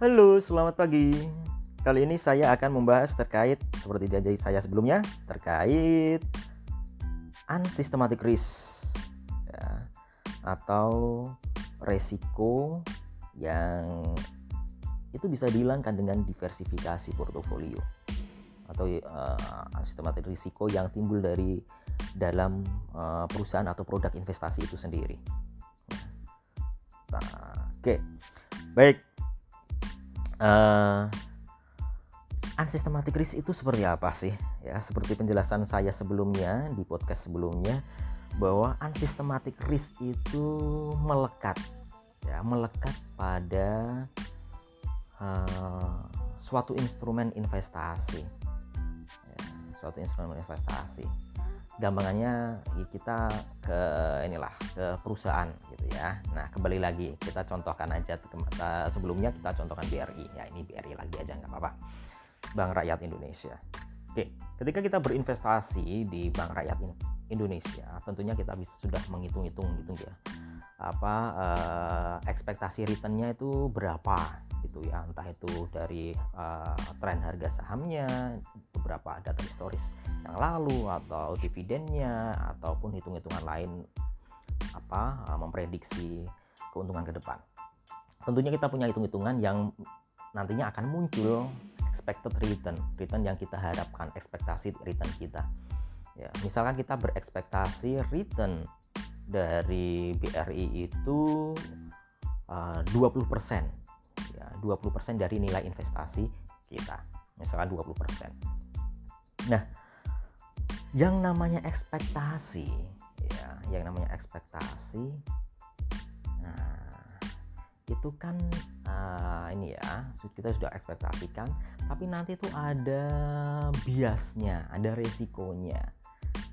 Halo, selamat pagi. Kali ini saya akan membahas terkait seperti janji saya sebelumnya terkait unsystematic risk ya, atau resiko yang itu bisa dihilangkan dengan diversifikasi portofolio atau uh, unsystematic risiko yang timbul dari dalam uh, perusahaan atau produk investasi itu sendiri. Nah, Oke, okay. baik. Uh, unsystematic risk itu seperti apa sih? Ya, seperti penjelasan saya sebelumnya di podcast sebelumnya bahwa unsystematic risk itu melekat ya, melekat pada uh, suatu instrumen investasi. Ya, suatu instrumen investasi gampangannya kita ke inilah ke perusahaan gitu ya. Nah kembali lagi kita contohkan aja sebelumnya kita contohkan BRI ya ini BRI lagi aja nggak apa-apa. Bank Rakyat Indonesia. Oke, ketika kita berinvestasi di Bank Rakyat Indonesia, tentunya kita bisa sudah menghitung-hitung gitu ya apa eh, ekspektasi returnnya itu berapa gitu ya. Entah itu dari uh, tren harga sahamnya beberapa data historis yang lalu atau dividennya ataupun hitung-hitungan lain apa uh, memprediksi keuntungan ke depan. Tentunya kita punya hitung-hitungan yang nantinya akan muncul expected return return yang kita harapkan ekspektasi return kita. Ya misalkan kita berekspektasi return dari BRI itu uh, 20% ya 20% dari nilai investasi kita. Misalkan 20% nah yang namanya ekspektasi ya yang namanya ekspektasi nah itu kan uh, ini ya kita sudah ekspektasikan tapi nanti itu ada biasnya ada resikonya.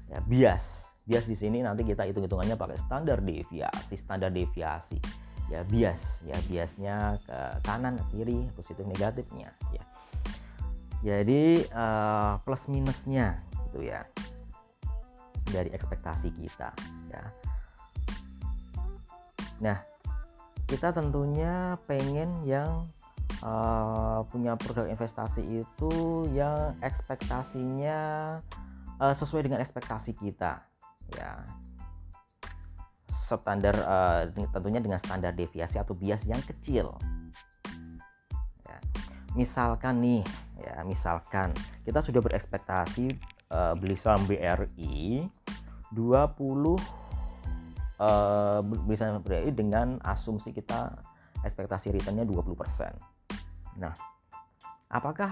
Ya bias bias di sini nanti kita hitung hitungannya pakai standar deviasi standar deviasi. Ya bias. Ya biasnya ke kanan kiri positif negatifnya. Ya. Jadi uh, plus minusnya gitu ya. Dari ekspektasi kita ya. Nah kita tentunya pengen yang uh, punya produk investasi itu yang ekspektasinya uh, sesuai dengan ekspektasi kita ya standar uh, tentunya dengan standar deviasi atau bias yang kecil. Ya. Misalkan nih, ya misalkan kita sudah berekspektasi uh, beli saham BRI 20 uh, beli saham BRI dengan asumsi kita ekspektasi returnnya 20%. Nah, apakah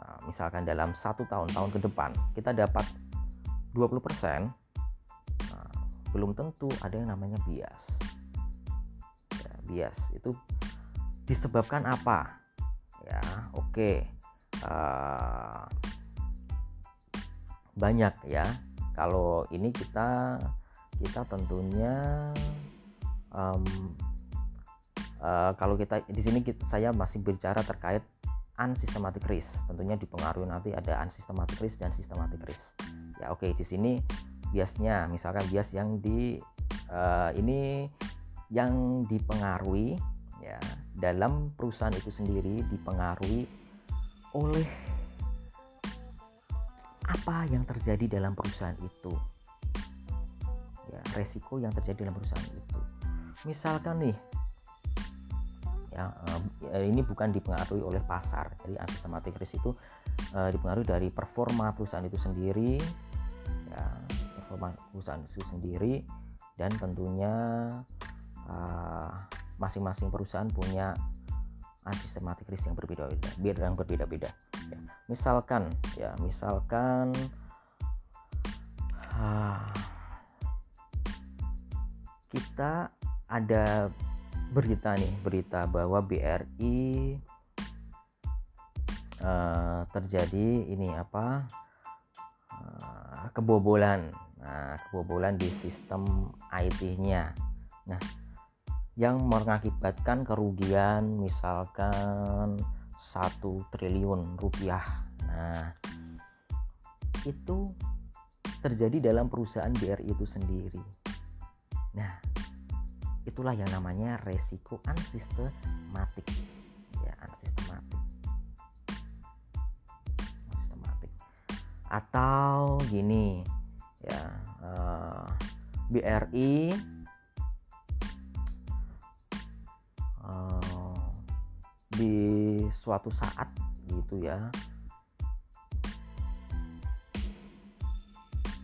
uh, misalkan dalam satu tahun tahun ke depan kita dapat 20% belum tentu ada yang namanya bias. Ya, bias itu disebabkan apa? Ya oke okay. uh, banyak ya. Kalau ini kita kita tentunya um, uh, kalau kita di sini kita, saya masih bicara terkait unsystematic risk. Tentunya dipengaruhi nanti ada unsystematic risk dan systematic risk ya oke okay, di sini biasnya misalkan bias yang di uh, ini yang dipengaruhi ya dalam perusahaan itu sendiri dipengaruhi oleh apa yang terjadi dalam perusahaan itu. Ya resiko yang terjadi dalam perusahaan itu. Misalkan nih ya uh, ini bukan dipengaruhi oleh pasar jadi unsystematic risk itu uh, dipengaruhi dari performa perusahaan itu sendiri ya perusahaan itu sendiri dan tentunya uh, masing-masing perusahaan punya sistematik risk yang berbeda-beda, beda yang berbeda-beda. Ya. Misalkan, ya misalkan uh, kita ada berita nih, berita bahwa BRI uh, terjadi ini apa kebobolan Nah, kebobolan di sistem IT-nya. Nah, yang mengakibatkan kerugian misalkan satu triliun rupiah. Nah, itu terjadi dalam perusahaan BRI itu sendiri. Nah, itulah yang namanya resiko unsystematic atau gini ya uh, eh, BRI uh, di suatu saat gitu ya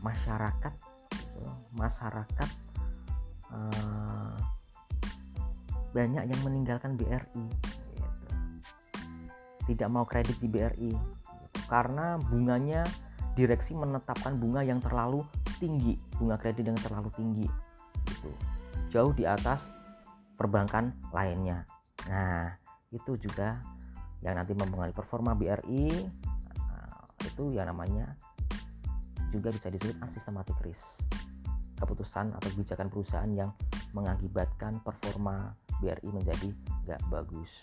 masyarakat gitu, masyarakat uh, banyak yang meninggalkan BRI gitu. tidak mau kredit di BRI gitu. karena bunganya direksi menetapkan bunga yang terlalu tinggi bunga kredit yang terlalu tinggi gitu. Jauh di atas perbankan lainnya. Nah itu juga yang nanti mempengaruhi performa BRI nah, itu yang namanya juga bisa disebut unsystematic risk. Keputusan atau kebijakan perusahaan yang mengakibatkan performa BRI menjadi gak bagus.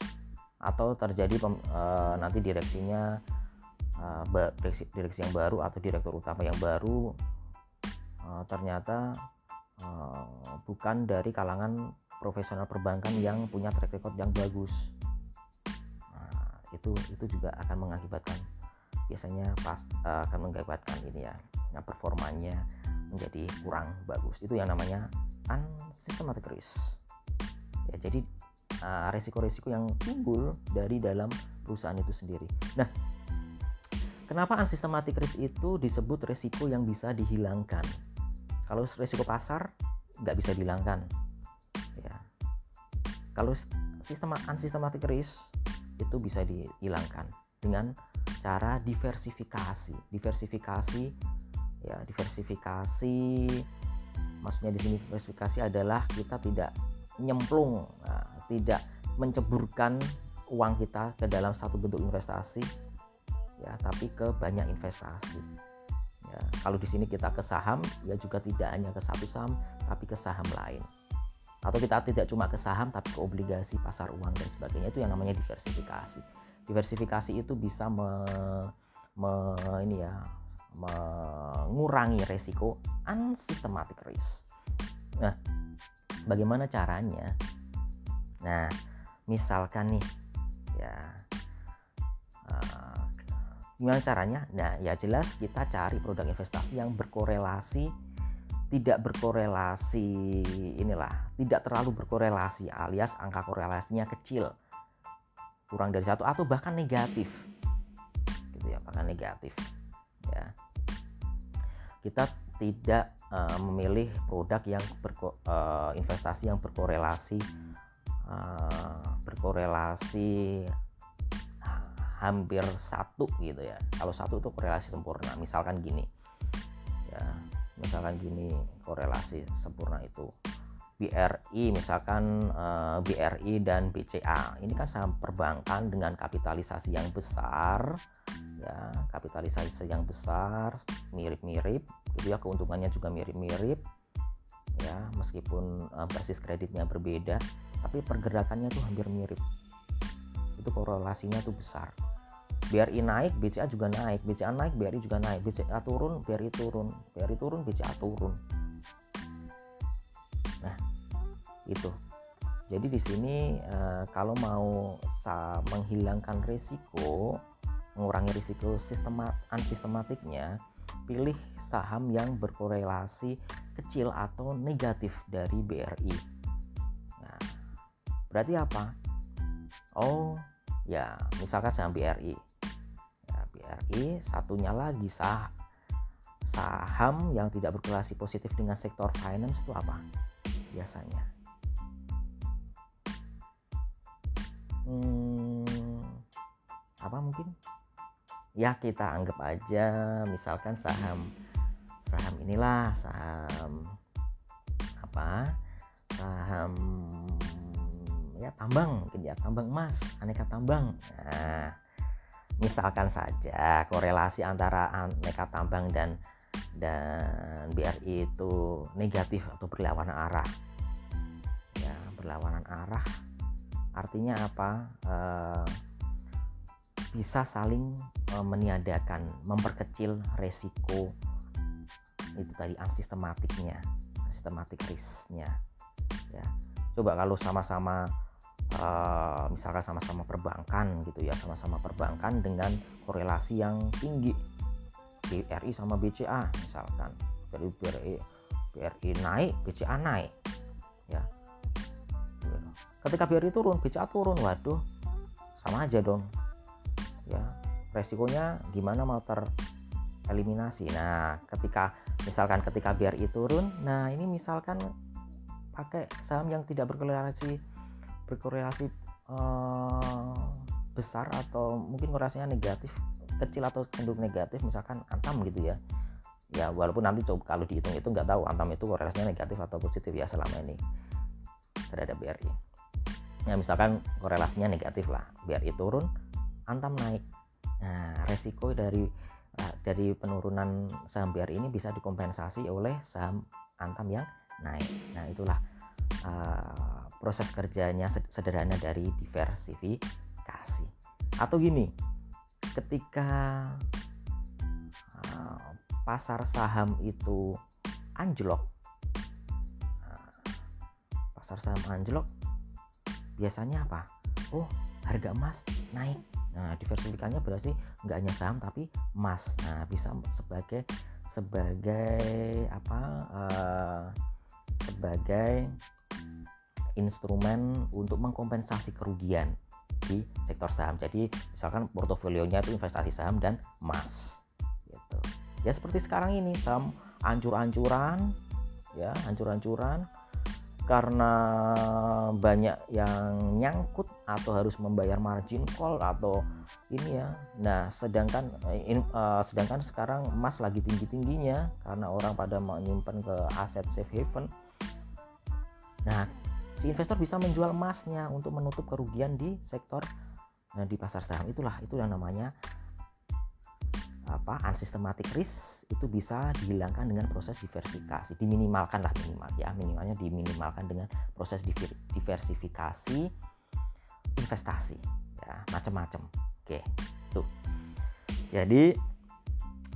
Atau terjadi pem, e, nanti direksinya e, direksi, direksi yang baru atau direktur utama yang baru e, ternyata e, bukan dari kalangan profesional perbankan yang punya track record yang bagus. Nah, itu itu juga akan mengakibatkan biasanya pas akan mengakibatkan ini ya nah, performanya menjadi kurang bagus. Itu yang namanya unsystematic risk. Ya jadi uh, resiko-resiko yang timbul dari dalam perusahaan itu sendiri. Nah kenapa unsystematic risk itu disebut resiko yang bisa dihilangkan? Kalau resiko pasar nggak bisa dihilangkan. Ya. Kalau sistem unsystematic risk itu bisa dihilangkan dengan cara diversifikasi. Diversifikasi ya diversifikasi maksudnya di sini diversifikasi adalah kita tidak nyemplung nah, tidak menceburkan uang kita ke dalam satu bentuk investasi ya tapi ke banyak investasi ya kalau di sini kita ke saham ya juga tidak hanya ke satu saham tapi ke saham lain atau kita tidak cuma ke saham tapi ke obligasi pasar uang dan sebagainya itu yang namanya diversifikasi diversifikasi itu bisa me, me ini ya mengurangi resiko unsystematic risk. Nah, bagaimana caranya? Nah, misalkan nih, ya, gimana caranya? Nah, ya jelas kita cari produk investasi yang berkorelasi, tidak berkorelasi, inilah, tidak terlalu berkorelasi, alias angka korelasinya kecil, kurang dari satu atau bahkan negatif, gitu ya, bahkan negatif, ya. Kita tidak uh, memilih produk yang berko, uh, investasi yang berkorelasi uh, berkorelasi hampir satu gitu ya. Kalau satu itu korelasi sempurna. Misalkan gini ya misalkan gini korelasi sempurna itu. BRI misalkan uh, BRI dan BCA ini kan saham perbankan dengan kapitalisasi yang besar ya kapitalisasi yang besar mirip-mirip gitu ya. Keuntungannya juga mirip-mirip ya meskipun uh, basis kreditnya berbeda tapi pergerakannya tuh hampir mirip. Itu korelasinya tuh besar BRI naik BCA juga naik. BCA naik BRI juga naik. BCA turun BRI turun. BRI turun BCA turun. Itu. Jadi di sini uh, kalau mau menghilangkan risiko mengurangi risiko sistemat unsistematiknya pilih saham yang berkorelasi kecil atau negatif dari BRI nah berarti apa? Oh ya misalkan saham BRI BRI satunya lagi sah saham yang tidak berkorelasi positif dengan sektor finance itu apa biasanya? Hmm, apa mungkin? Ya kita anggap aja misalkan saham saham inilah saham apa saham ya tambang mungkin ya tambang emas aneka tambang. Nah misalkan saja korelasi antara aneka tambang dan dan BRI itu negatif atau berlawanan arah. Ya berlawanan arah. Artinya apa? Uh, bisa saling uh, meniadakan memperkecil resiko itu tadi unsystematiknya sistematik risknya. Ya coba kalau sama-sama uh, misalkan sama-sama perbankan gitu ya sama-sama perbankan dengan korelasi yang tinggi. BRI sama BCA misalkan. Jadi BRI BRI naik BCA naik ya. Ketika BRI turun BCA turun waduh sama aja dong ya. Resikonya gimana mau tereliminasi? Nah ketika misalkan ketika BRI turun nah ini misalkan pakai saham yang tidak berkorelasi berkorelasi uh, besar atau mungkin korelasinya negatif kecil atau cenderung negatif misalkan antam gitu ya. Ya walaupun nanti coba kalau dihitung itu nggak tahu antam itu korelasinya negatif atau positif ya selama ini terhadap BRI ya misalkan korelasinya negatif lah BRI turun antam naik. Nah resiko dari uh, dari penurunan saham BRI ini bisa dikompensasi oleh saham antam yang naik. Nah itulah uh, proses kerjanya sederhana dari diversifikasi. Atau gini ketika uh, pasar saham itu anjlok uh, pasar saham anjlok biasanya apa? Oh harga emas naik. Nah diversifikasinya berarti nggak hanya saham tapi emas. Nah bisa sebagai sebagai apa uh, sebagai instrumen untuk mengkompensasi kerugian di sektor saham. Jadi misalkan portofolionya itu investasi saham dan emas. Gitu. Ya seperti sekarang ini saham ancur-ancuran, ya ancur-ancuran karena banyak yang nyangkut atau harus membayar margin call atau ini ya. Nah, sedangkan in, uh, sedangkan sekarang emas lagi tinggi-tingginya karena orang pada menyimpan ke aset safe haven. Nah, si investor bisa menjual emasnya untuk menutup kerugian di sektor nah, di pasar saham. Itulah itu yang namanya apa unsystematic risk. Itu bisa dihilangkan dengan proses diversifikasi. Diminimalkan lah minimal ya. Minimalnya diminimalkan dengan proses diversifikasi investasi ya. Macam-macam oke itu jadi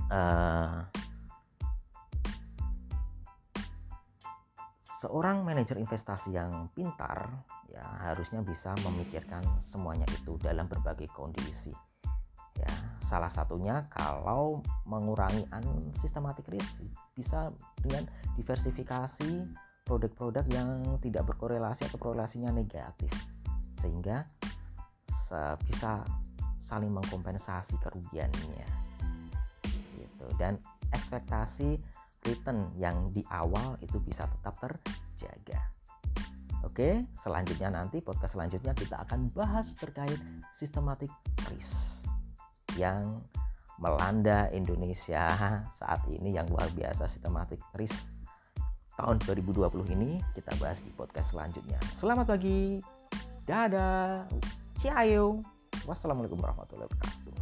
uh, seorang manajer investasi yang pintar ya harusnya bisa memikirkan semuanya itu dalam berbagai kondisi. Ya salah satunya kalau mengurangi unsystematic risk bisa dengan diversifikasi produk-produk yang tidak berkorelasi atau korelasinya negatif. Sehingga bisa saling mengkompensasi kerugiannya. Gitu. Dan ekspektasi return yang di awal itu bisa tetap terjaga. Oke, selanjutnya nanti podcast selanjutnya kita akan bahas terkait sistematik risk yang melanda Indonesia saat ini yang luar biasa sistematik risk tahun 2020 ini kita bahas di podcast selanjutnya. Selamat pagi. Dadah. Ciao. Wassalamualaikum warahmatullahi wabarakatuh.